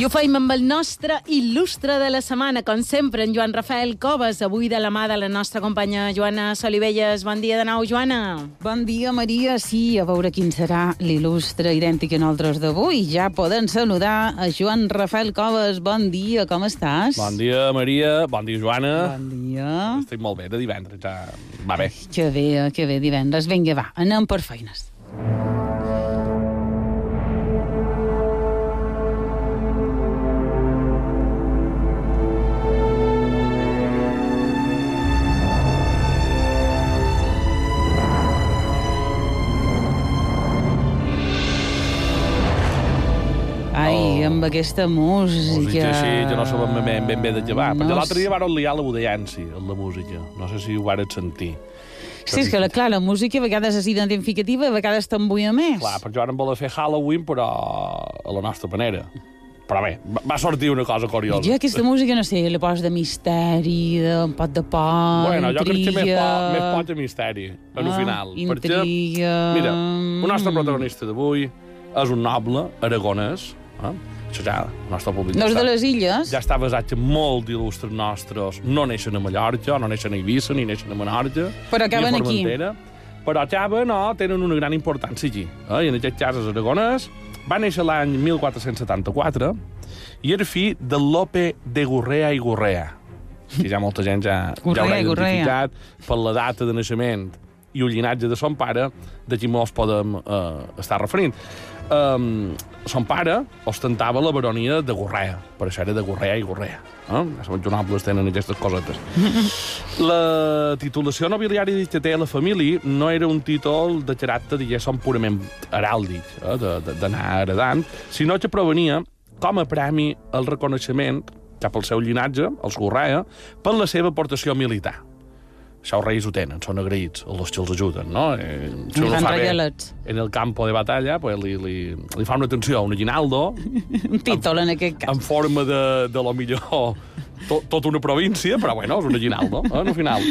I ho feim amb el nostre il·lustre de la setmana, com sempre, en Joan Rafael Coves, avui de la mà de la nostra companya Joana Solivelles. Bon dia de nou, Joana. Bon dia, Maria. Sí, a veure quin serà l'il·lustre idèntic a nosaltres d'avui. Ja poden saludar a Joan Rafael Coves. Bon dia, com estàs? Bon dia, Maria. Bon dia, Joana. Bon dia. Estic molt bé de divendres, ja va bé. Que bé, que bé, divendres. Vinga, va, anem per feines. Ai, aquesta música... Música així, que no sabem ben, ben, bé de què va. No Perquè l'altre dia varen liar l'audiència la música. No sé si ho vares sentir. Sí, és que, la- clar, la música a vegades és identificativa, a vegades t'embuia més. Clar, perquè varen voler fer Halloween, però a la nostra manera. Però bé, va- sortir una cosa curiosa. Jo aquesta música, no sé, la pos de misteri, de un pot de por, Bueno, jo crec que més intriga... pot, més pot de misteri, en Ah, final. intriga... Perquè, mira, el nostre protagonista d'avui és un noble aragonès, eh? Això ja, el nostre públic No és ja de les illes? ja està basat molt d'il·lustres nostres. No neixen a Mallorca, no neixen a Eivissa, ni neixen a Menorca. Però acaben aquí. Però acaben, no, tenen una gran importància aquí. Eh? I en aquest cas és aragonès. Va néixer l'any 1474 i era fill de Lope de Gurrea i Gurrea. Que ja molta gent ja, ja Gurrea haurà i Gurrea. identificat per la data de naixement i el llinatge de son pare, d'aquí molts podem eh, estar referint. Um, son pare ostentava la baronia de Gorrea, per això era de Gorrea i Gorrea. Eh? Que nobles tenen aquestes cosetes. La titulació nobiliària que té la família no era un títol de caràcter, diguéssim, purament heràldic, eh? d'anar heredant, sinó que provenia com a premi el reconeixement cap al seu llinatge, els Gorrea, per la seva aportació militar. Això els reis ho tenen, són agraïts, els que els ajuden, no? Eh, si fan fa bé. En el campo de batalla, pues, li, li, li fa una atenció, un aguinaldo, Un títol, en aquest cas. en forma de, de lo millor tot, tota una província, però bueno, és un aguinaldo, eh, al final.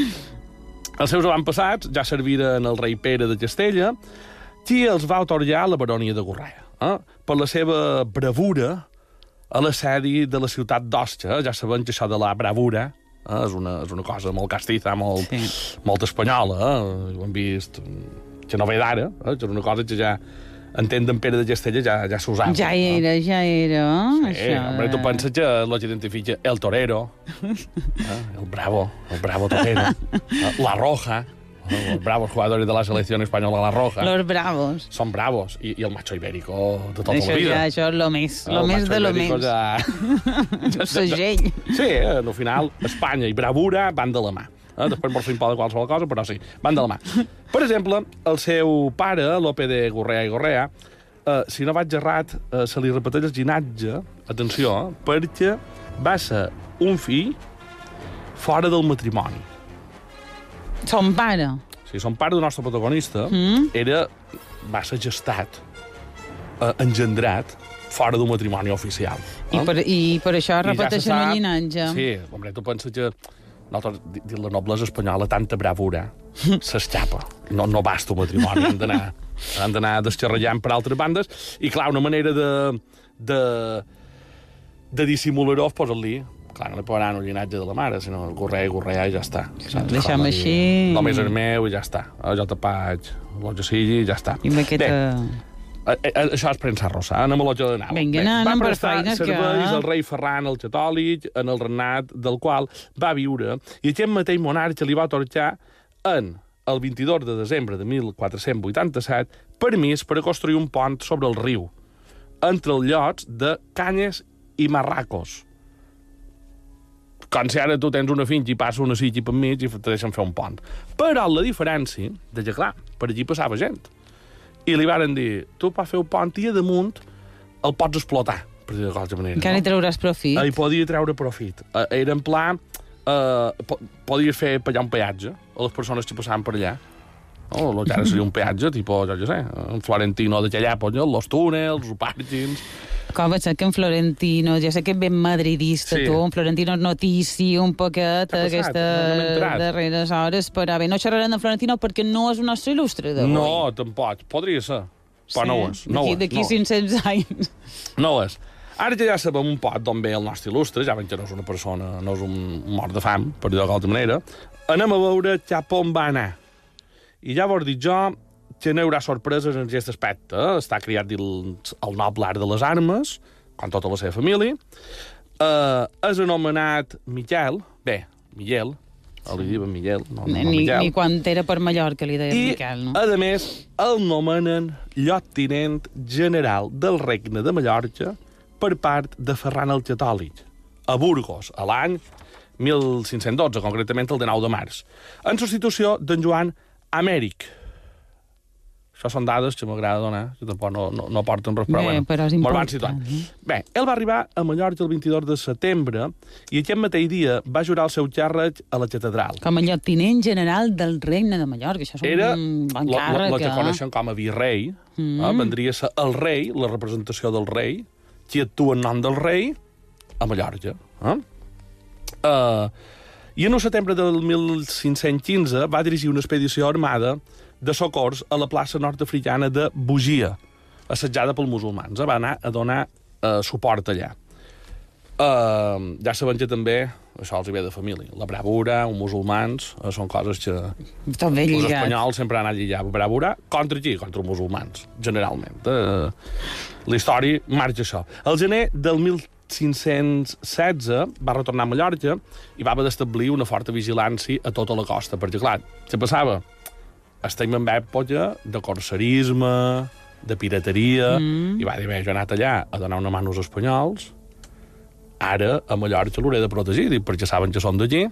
Els seus avantpassats ja serviren el rei Pere de Castella, qui els va otorgar la baronia de Gorrea, eh, per la seva bravura a l'assedi de la ciutat d'Osca. Ja sabem que això de la bravura eh, és, una, és una cosa molt castiza, molt, Sí. sí. molt espanyola. Eh? Ho hem vist que no ve d'ara, eh? que és una cosa que ja entenc d'en Pere de Castella ja, ja s'usava. Ja era, ja era, Eh, això. hombre, tu penses que que identifica el torero, eh, el bravo, el bravo torero, eh, la roja, eh, los bravos jugadores de la selección española, la roja, Los bravos. son bravos, i, i el macho ibérico de tota Això la vida. ja, això és lo més, El lo més de lo més. Ja... El segell. Sí, eh, al final, Espanya i bravura van de la mà. Eh? Després mos fem por de qualsevol cosa, però sí, van de la mà. Per exemple, el seu pare, Lope de Gorrea i Gorrea, eh, si no vaig errat, eh, se li repeteix el ginatge, atenció, eh, perquè va ser un fill fora del matrimoni. Son pare. O sigui, son pare del nostre protagonista Mm? era, va ser gestat, eh, engendrat, fora d'un matrimoni oficial. I eh? per, I per això I ja se repeteixen un sap- llinatge. Sí, hombre, tu penses que nosaltres, di- di- la noblesa espanyola, tanta bravura, s'escapa. No, no basta un matrimoni, han d'anar han d'anar desxarrellant per altres bandes. I, clar, una manera de, de, de dissimular-ho és posar-li clar, no li posaran un llinatge de la mare, sinó gorrea i gorrea i ja està. Saps? deixem Com així. Només és meu i ja està. Jo te faig el que sigui i ja està. I amb aquesta... Bé, eh, eh, això és premsa rosa, eh? anem a l'otja de nau. Vinga, Bé, anem va per prestar feines, que- serveis al rei Ferran el catòlic, en el regnat del qual va viure, i aquest mateix monarca li va atorgar en el 22 de desembre de 1487 permís per a construir un pont sobre el riu, entre els llocs de Canyes i Marracos. Com si ara tu tens una finca i passa una sitja per mig i te deixen fer un pont. Però la diferència, de que clar, per allí passava gent. I li varen dir, tu pots fer un pont i a damunt el pots explotar, per dir-ho de qualsevol manera. Encara hi trauràs profit. Hi podia treure profit. Eh, era en pla... Eh, po podies fer pagar un peatge a les persones que passaven per allà. Oh, el que ara seria un peatge, tipus, jo què sé, un Florentino d'aquella època, els túnels, els pàrquings... Com sé que en Florentino, ja sé que ben madridista, Sí. tu, en Florentino notici un poquet aquestes No darreres hores, però bé, no xerrarem de Florentino perquè no és un nostre il·lustre d'avui. No, tampoc. Podria ser. Però no ho és. No D'aquí no ho és. 500 anys. No ho és. Ara ja sabem un poc d'on ve el nostre il·lustre, ja veig que no és una persona, no és un mort de fam, per dir-ho d'alguna manera, anem a veure cap on va anar. I ja vos dic jo que no hi haurà sorpreses en aquest aspecte. Eh? Està criat dins el noble art de les armes, com tota la seva família. Eh, és anomenat Miquel, bé, Miguel, li diuen Miguel, no, no Ni, Miquel. ni quan era per Mallorca li deien I, Miquel, no? a més, el nomenen lloctinent general del regne de Mallorca per part de Ferran el Catòlic, a Burgos, a l'any 1512, concretament el de 9 de març, en substitució d'en Joan Amèric. Això són dades que m'agrada donar, que tampoc no, no, no porten res, però, Bé, bueno, però és important, eh? Bé, ell va arribar a Mallorca el 22 de setembre i aquest mateix dia va jurar el seu càrrec a la catedral. Com a lloctinent general del regne de Mallorca. Això és era un bon la, càrrec, la que eh? coneixen com a virrei, mm. eh? vendria a ser el rei, la representació del rei, qui actua en nom del rei a Mallorca. Eh? Uh, I en el setembre del 1515 va dirigir una expedició armada de socors a la plaça nord-africana de Bugia, assetjada pels musulmans. Eh? Va anar a donar uh, suport allà. Uh, ja sabem que també això els hi ve de família. La bravura, els musulmans, uh, són coses que Tot ben els lligat. espanyols sempre han anat lligar a bravura contra qui? Contra els musulmans, generalment. Eh, la història marxa això. El gener del 1516 va retornar a Mallorca i va haver d'establir una forta vigilància a tota la costa, perquè, clar, què passava? Estem en època de corsarisme, de pirateria, mm. i va dir, bé, jo he anat allà a donar una mà als espanyols, ara a Mallorca l'hauré de protegir, perquè saben que són d'aquí,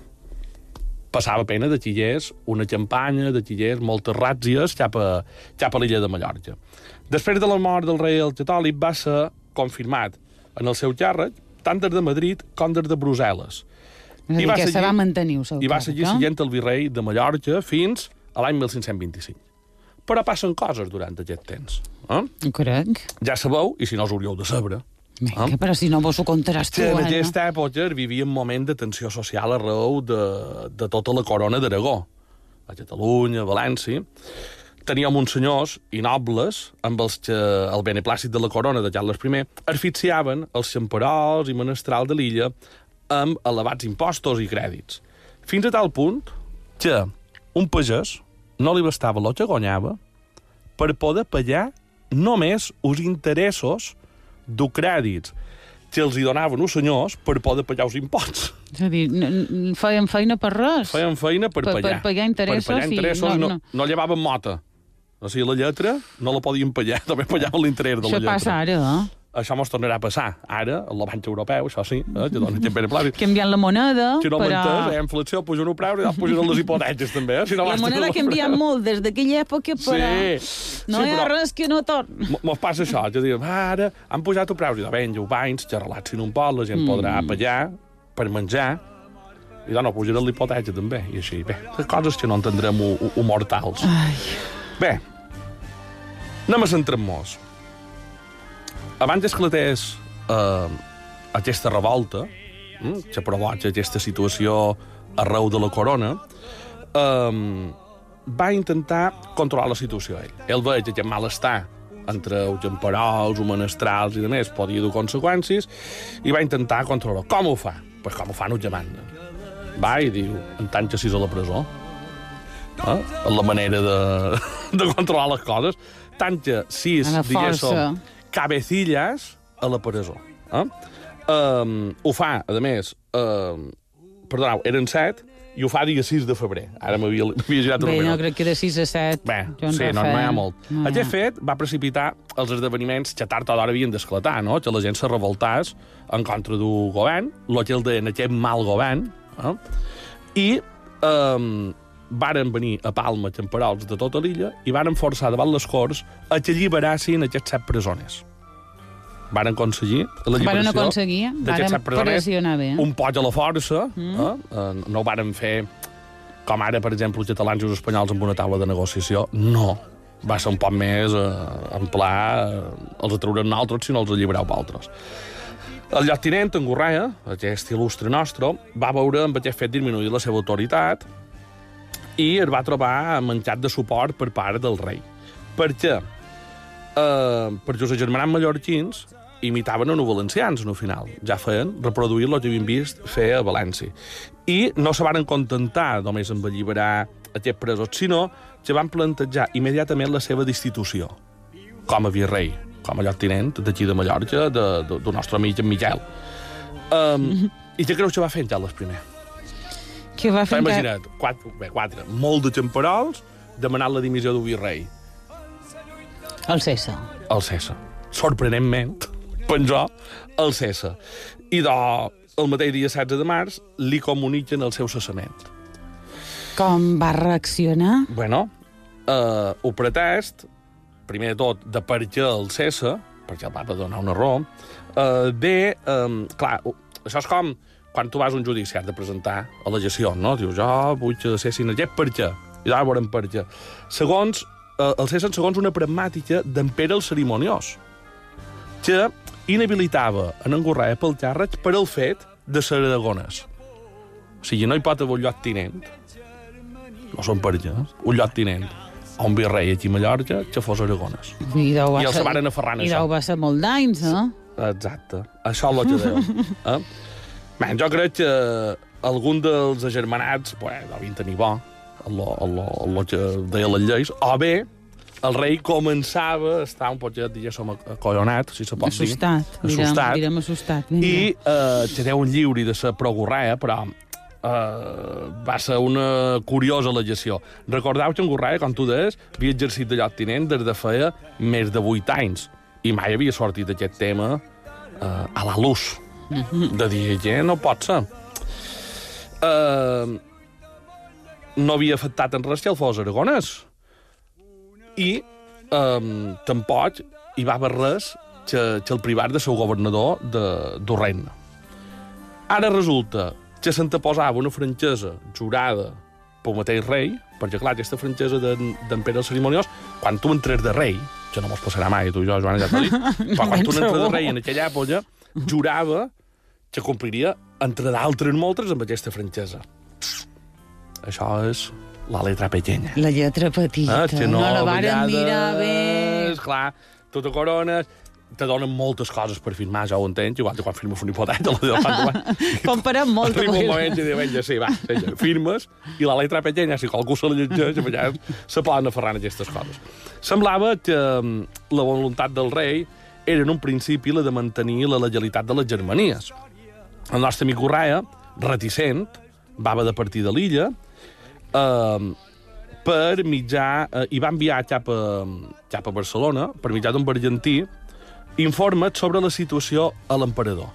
passava pena de xillers una campanya, de xillers moltes ràtzies cap a, cap a l'illa de Mallorca. Després de la mort del rei el catòlic va ser confirmat en el seu càrrec tant des de Madrid com des de Brussel·les. És a dir, que se va mantenir el seu I va seguir eh? sent el virrei de Mallorca fins a l'any 1525. Però passen coses durant aquest temps. Eh? Crec. Ja sabeu, i si no us hauríeu de saber, Vinga, però si no vos ho contaràs tu, que en aquesta època vivia un moment de tensió social arreu de, de tota la corona d'Aragó. A Catalunya, a València. Teníem uns senyors i nobles amb els que el beneplàcit de la corona de Carles I asfixiaven els xamperols i menestrals de l'illa amb elevats impostos i crèdits. Fins a tal punt que un pagès no li bastava el que guanyava per poder pagar només els interessos dels crèdits que els hi donaven els senyors per poder pagar els imposts. És a dir, feien feina per res. Feien feina per, Per- per pagar. pagar interessos Per pagar interessos no- i no, no. no, llevaven mota. O sigui, la lletra no la podien pagar, també pagaven l'interès de la Això lletra. passa ara, eh? Això mos tornarà a passar. Ara, el banc europeu, això sí, eh, que dona aquest beneplàcit. Canviant la moneda, Si no però... m'entens, eh, inflació, pugen el preu i pugen les hipoteques, també. Eh? Si no La moneda ha canviat molt des d'aquella època, però Sí, no sí, hi ha però- res que no torni. Mos passa això, que diem, ara han pujat el preu, i de venja, ho banys, que relaxin un poc, la gent mm. podrà pagar per menjar, i doncs no pujarà l'hipoteca també, i així, bé, coses que no entendrem ho mortals. Ai, Bé, anem a centrar-nos. Abans esclatés eh, aquesta revolta, mm, que provoca aquesta situació arreu de la corona, eh, va intentar controlar la situació ell. Ell veia que aquest malestar entre els emperols, els menestrals i demés podia dur conseqüències i va intentar controlar. Com ho fa? Pues com ho fan els demanda. Va i diu, en tant que sis a la presó, eh? la manera de, de controlar les coses, tant que sis, diguéssim. Cabecillas a la presó. Eh? Um, ho fa, a més, um, perdoneu, eren set, i ho fa dia 6 de febrer. Ara m'havia girat el bé, no crec que de 6 a 7. Bé, sí, no, no hi ha molt. No hi ha. Aquest fet va precipitar els esdeveniments que tard o d'hora havien d'esclatar, no? que la gent se revoltàs en contra d'un govern, el que el deien aquest mal govern, eh? i um, varen venir a Palma temporals de tota l'illa i varen forçar davant les Corts a que alliberassin aquests set presoners. Varen aconseguir la lliberació aconseguir, d'aquests set presoners, bé. un poc a la força, mm. eh? Eh, no ho varen fer com ara, per exemple, els catalans i els espanyols amb una taula de negociació. No. Va ser un poc més eh, en pla, eh, els atraurem nosaltres si no els allibereu vosaltres. El lloctinent, en Gorrea, aquest il·lustre nostre, va veure amb aquest fet disminuir la seva autoritat i es va trobar mancat de suport per part del rei. Per què? Eh, perquè els germanats mallorquins imitaven no valencians, no final. Ja feien reproduir el que havien vist fer a València. I no se van contentar només amb alliberar aquests presos, sinó que van plantejar immediatament la seva destitució com a virrei, com a lloctinent d'aquí de Mallorca, de, de, del nostre amic en Miquel. Um, I què creus que va fer en Carles I? Què va fer? Imaginat, quatre, bé, quatre, molt de temporals, demanant la dimissió d'un virrei. El César. El César. Sorprenentment, penjó el César. I de, el mateix dia 16 de març li comuniquen el seu cessament. Com va reaccionar? Bueno, eh, ho pretest, primer de tot, de per què el César, perquè el papa donar una raó, eh, bé, eh, clar, això és com quan tu vas a un judici, has de presentar al·legacions, no? Dius, jo vull que cessin aquest per què? I ara veurem per què. Segons, eh, el cessen segons una pragmàtica d'en Pere el Cerimoniós, que inhabilitava en Angorraia pel càrrec per el fet de ser aragonès. O sigui, no hi pot haver un lloc tinent, no són per què, un lloc tinent, a un virrei aquí a Mallorca que fos aragonès. I, I els ser- se varen aferrar en I això. deu va ser molt d'anys, no? Exacte. Això és el que deu. Eh? Bé, jo crec que algun dels agermanats pues, devien tenir bo el, el, el, el que deia les lleis, o bé el rei començava a estar un poquet, diguéssim, acollonat, si se pot dir. Assustat. Direm, Assustat. direm assustat. vinga. I eh, que deu un lliuri de ser progorrea, però eh, va ser una curiosa legislació. Recordeu que en Gorraia, com tu deies, havia exercit de lloctinent des de feia més de 8 anys i mai havia sortit aquest tema eh, a la luz. De dir, que no pot ser. Eh, no havia afectat en res que el fos aragonès. I eh, tampoc hi va haver res que, que el privat de ser governador de, del regne. Ara resulta que s'anteposava una francesa jurada pel mateix rei, perquè, clar, aquesta francesa d'en Pere el Cerimoniós, quan tu entres de rei, que no mos passarà mai, tu i jo, Joana, ja t'ho dic, però quan tu entres de rei en aquella època, jurava que compliria, entre d'altres moltes, amb aquesta francesa. Això és la letra pequeña. La lletra petita. Ah, que no, la a varen mirar bé. Clar, tu te corones, te donen moltes coses per firmar, ja ho entenc, igual que quan firmes una hipoteta, la de quan Comparem molt. Arriba un moment que diuen, ja sí, va, senyor, firmes, i la letra pequeña, si qualcú se la llegeix, allà se poden aferrar en aquestes coses. Semblava que mm, la voluntat del rei era en un principi la de mantenir la legalitat de les germanies. El nostre amic Urraia, reticent, va haver de partir de l'illa, eh, per mitjà... Eh, i va enviar cap a, cap a Barcelona, per mitjà d'un argentí, informes sobre la situació a l'emperador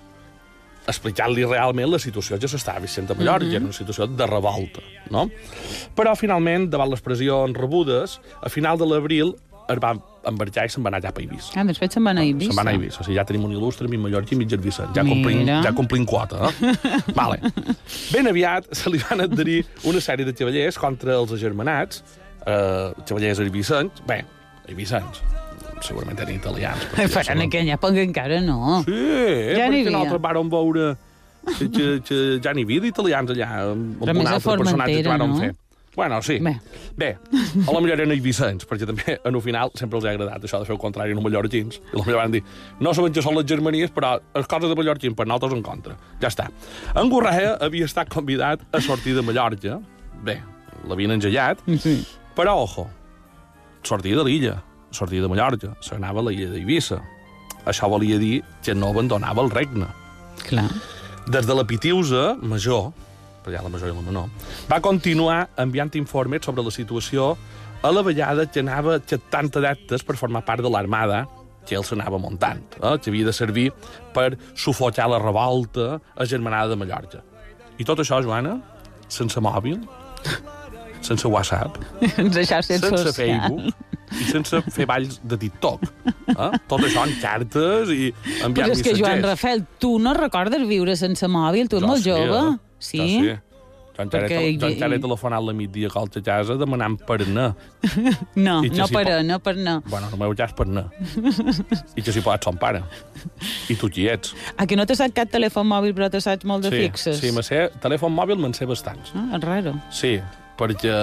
explicant-li realment la situació que s'estava vivint a Mallorca, mm -hmm. era una situació de revolta, no? Però, finalment, davant les pressions rebudes, a final de l'abril es va embarcar i se'n va anar cap a Eivissa. Ah, després se'n va anar a Eivissa. Se'n va anar a Eivissa. O sigui, ja tenim un il·lustre, mig Mallorca i mig Vicent. Ja complim, ja complim quota, eh? vale. Ben aviat se li van adherir una sèrie de cavallers contra els agermanats, eh, cavallers eivissants, bé, eivissants, segurament eren italians. Però en aquella època encara no. Sí, Ja perquè havia. nosaltres vàrem veure que, que, que ja n'hi havia d'italians allà, amb Però un altre personatge que vàrem no? fer. Bueno, sí. Bé. Bé, a la millor eren eivissants, perquè també, en un final, sempre els ha agradat això de fer el contrari en mallorquins. I la millor van dir, no sabem que són les germanies, però les coses de mallorquins per nosaltres en contra. Ja està. En Gorrea havia estat convidat a sortir de Mallorca. Bé, l'havien engellat, Sí. però, ojo, sortia de l'illa, sortia de Mallorca, s'anava a l'illa d'Eivissa. Això volia dir que no abandonava el regne. Clar. Des de la Pitiusa, major, però ja la major i la menor, va continuar enviant informes sobre la situació a la vegada que anava xatant adeptes per formar part de l'armada que ell s'anava muntant, eh, que havia de servir per sufocar la revolta agermanada de Mallorca. I tot això, Joana, sense mòbil, sense WhatsApp, Sense sense socials. Facebook i sense fer balls de TikTok. Eh? Tot això en cartes i enviant Però és que, Joan missatgers. Rafael, tu no recordes viure sense mòbil? Tu ets Jo molt sí, jove. eh? Sí? Jo sí. Jo encara, Perquè he, jo encara he telefonat la migdia a a casa demanant per anar. No, I no si per pot- a, no per no. Bueno, no m'heu cas per anar. I que si pot son pare. I tu qui ets? A que no te saps cap telèfon mòbil però te saps molt de sí, fixes? sí, me sé, telèfon mòbil me'n sé bastants. Ah, és raro. Sí, perquè,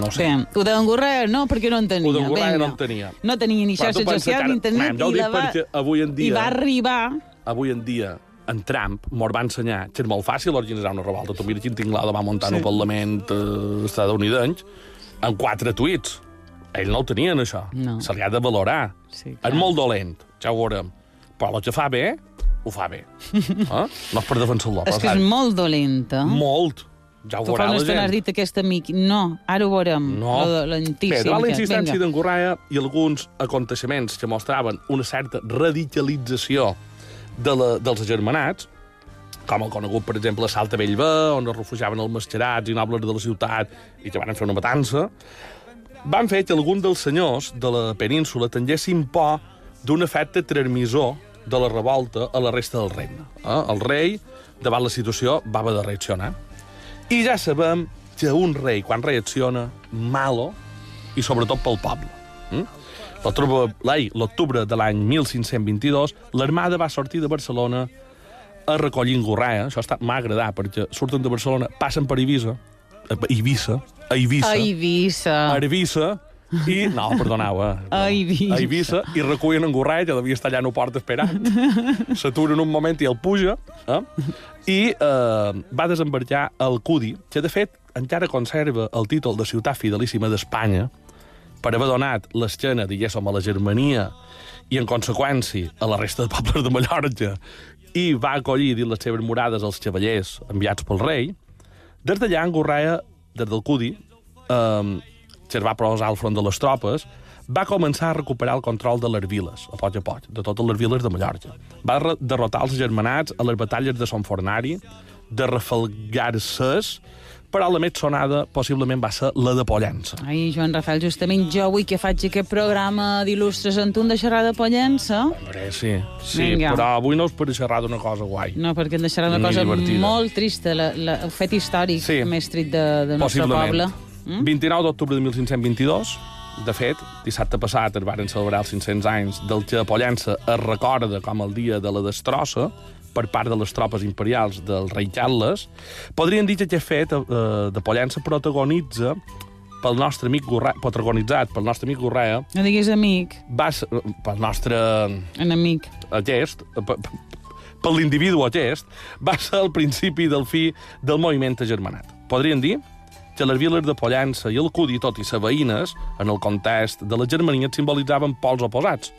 no sé... Bé, ho d'Angorra no, perquè no en tenia. Ho Vinga. no en tenia. No tenia ni socials, que ni internet, i, la va, perquè avui en i dia- va arribar... Avui en dia, en Trump mos va ensenyar que és molt fàcil organitzar una revolta. Tu mira quin tinglada va muntar sí. Un Parlament eh, estadounidenc amb quatre tuits. Ell no el tenien, això. No. Se li ha de valorar. Sí, és molt dolent, ja ho veurem. Però el que fa bé, ho fa bé. eh? No és per defensar-lo, És que és molt dolenta. Molt. Ja ho Tu veurà la estona has gent. dit aquest amic. No, ara ho veurem. No. Lo Bé, Lentíssim. davant la insistència d'en Correa i alguns aconteixements que mostraven una certa radicalització de la, dels agermanats, com el conegut, per exemple, a Bellver, on es refugiaven els mascarats i nobles de la ciutat i que van fer una matança, van fer que algun dels senyors de la península tinguessin por d'un efecte transmissor de la revolta a la resta del regne. Eh? El rei, davant la situació, va haver de reaccionar. I ja sabem que un rei, quan reacciona, malo, i sobretot pel poble. Mm? L'octubre- de l'any 1522, l'armada va sortir de Barcelona a recollir en Gorrea. Això està- m'ha agradat, perquè surten de Barcelona, passen per Eivissa, a Eivissa, a Eivissa, A Eivissa. a Eivissa, i... No, perdoneu, eh? A Eivissa. A Eivissa, i recullen en Gorrea, que devia estar allà en el port esperant. S'aturen un moment i el puja, eh? i eh, va desembarcar al Cudi, que de fet encara conserva el títol de ciutat fidelíssima d'Espanya, per haver donat l'esquena, diguéssim, a la Germania i, en conseqüència, a la resta de pobles de Mallorca, i va acollir dins les seves morades els cavallers enviats pel rei, des d'allà, en Gorrea, des del Cudi, eh, que es va posar al front de les tropes, va començar a recuperar el control de les viles, a poc a poc, de totes les viles de Mallorca. Va derrotar els germanats a les batalles de Sant Fornari, de Rafalgarces, però la més sonada possiblement va ser la de Pollença. Ai, Joan Rafael, justament jo avui que faig aquest programa d'il·lustres en tu em deixarà de Pollença? Hombre, sí, sí, Vinga. però avui no és per xerrar d'una cosa guai. No, perquè em deixarà una Ni cosa divertida. molt trista, la, la, el fet històric Sí. més trit de, de nostre poble. Mm? 29 d'octubre de 1522, de fet, dissabte passat es varen celebrar els 500 anys del que Pollença es recorda com el dia de la destrossa per part de les tropes imperials del rei Carles, podríem dir que aquest fet eh, de Pollença protagonitza pel nostre amic Gorrea, protagonitzat pel nostre amic Gorrea, No diguis amic, va ser, pel nostre enemic. aquest, pe- pe- per l'individu aquest, va ser el principi del fi del moviment agermanat. Podríem dir que les viles de Pollença i el Cudi, tot i ser veïnes, en el context de la Germania simbolitzaven pols oposats.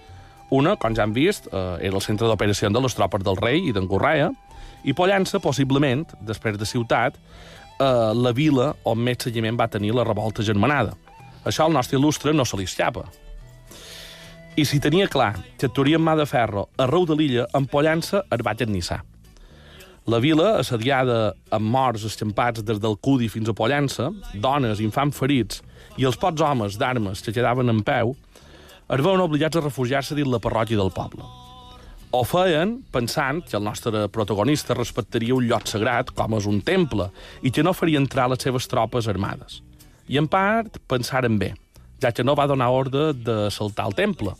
Una, com ja hem vist, eh, era el centre d'operació de les tropes del rei i d'en Correa, i Pollença, possiblement, després de Ciutat, eh, la vila on més seguiment va tenir la revolta germanada. Això al nostre il·lustre no se li escapa. I si tenia clar que actuaria amb mà de ferro arreu de l'illa, en Pollença es va gennissar. La vila, assediada amb morts escampats des del Cudi fins a Pollença, dones, infants ferits i els pocs homes d'armes que quedaven en peu, es veuen obligats a refugiar-se dins la parròquia del poble. Ho feien pensant que el nostre protagonista respectaria un lloc sagrat, com és un temple, i que no faria entrar les seves tropes armades. I en part pensaren bé, ja que no va donar ordre de saltar el temple.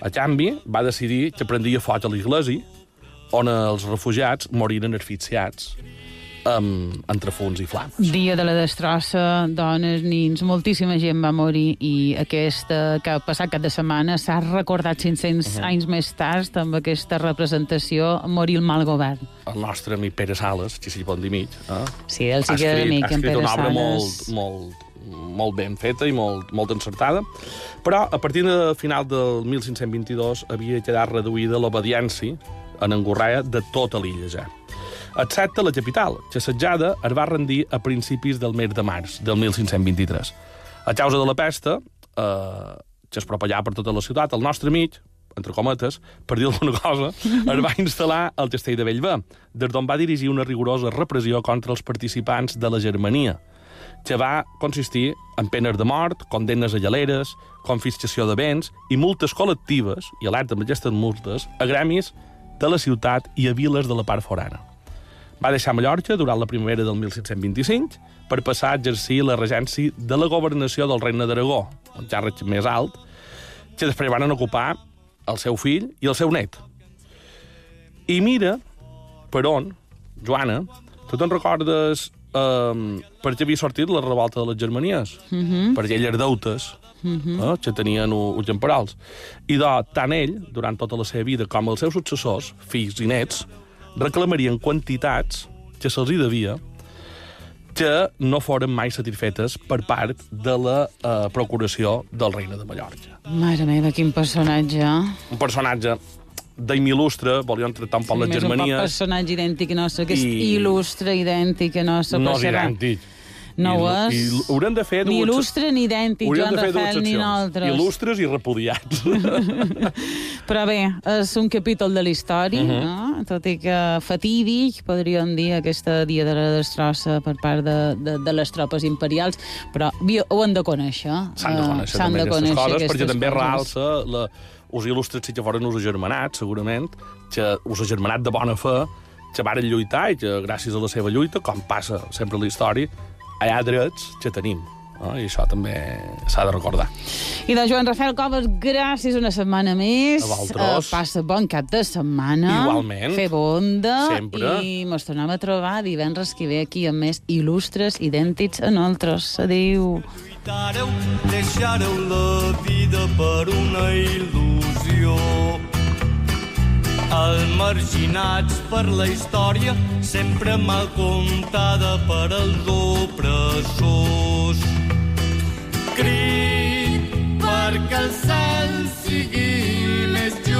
A canvi, va decidir que prendria foc a l'església, on els refugiats moriren asfixiats amb, entre fons i flames. Dia de la destrossa, dones, nins, moltíssima gent va morir i aquesta, que ha passat cap de setmana s'ha recordat 500 Mhm. anys més tard amb aquesta representació morir el mal govern. El nostre amic Pere Sales, que s'hi pot dir mig, eh? Sí, el sí ha que era escrit, amic, ha escrit una obra Sales. molt, molt, molt ben feta i molt, molt encertada, però a partir de final del 1522 havia quedat reduïda l'obediència en Angorrea de tota l'illa ja. Excepte la capital, que assetjada es va rendir a principis del mes de març del 1523. A causa de la pesta, eh, que es propagava per tota la ciutat, el nostre amic, entre cometes, per dir alguna cosa, es va instal·lar al castell de Bellver, des d'on va dirigir una rigorosa repressió contra els participants de la Germania, que va consistir en penes de mort, condemnes a galeres, confiscació de béns i multes col·lectives, i alerta amb aquestes multes, a gremis de la ciutat i a viles de la part forana. Va deixar Mallorca durant la primavera del 1725 per passar a exercir la regència de la governació del regne d'Aragó, un càrrec més alt, que després van ocupar el seu fill i el seu net. I mira per on, Joana, tu te'n recordes eh, perquè havia sortit la revolta de les Germanies, uh -huh. per aquelles deutes uh -huh. eh, que tenien els temporals. I de, tant ell, durant tota la seva vida, com els seus successors, fills i nets, reclamarien quantitats que se'ls hi devia que no foren mai satisfetes per part de la eh, procuració del regne de Mallorca. Mare meva, quin personatge. Un personatge d'im il·lustre, volien tractar un poc les Més un Germanies. personatge idèntic nostre, que és I- il·lustre, idèntic nostre. No és serà- No ho és. I haurem de fer Ni il·lustre ni idèntic, Joan Rafael, ni nosaltres. Il·lustres i repudiats. Però bé, és un capítol de la història, uh Mhm. -huh. no? tot i que fatídic, podríem dir, aquesta dia de la destrossa per part de, de, de les tropes imperials, però ho han de conèixer. S'han de eh, conèixer s'han també de aquestes conèixer coses, perquè també coses. realça la, us il·lustres sí que foren us agermanats, segurament, que us agermanat de bona fe, que varen lluitar i que gràcies a la seva lluita, com passa sempre a la història, ha drets que tenim. No? I això també s'ha de recordar. I de Joan Rafael Coves, gràcies una setmana més. A vosaltres. Eh, passa bon cap de setmana. Igualment. Fer bonda. Sempre. I mos tornem a trobar divendres que ve aquí amb més il·lustres idèntics a nosaltres. Adéu. Lluitareu, deixareu la vida per una il·lusió. Els marginats per la història, sempre mal comptada per als opressors. Crit perquè el cel sigui més just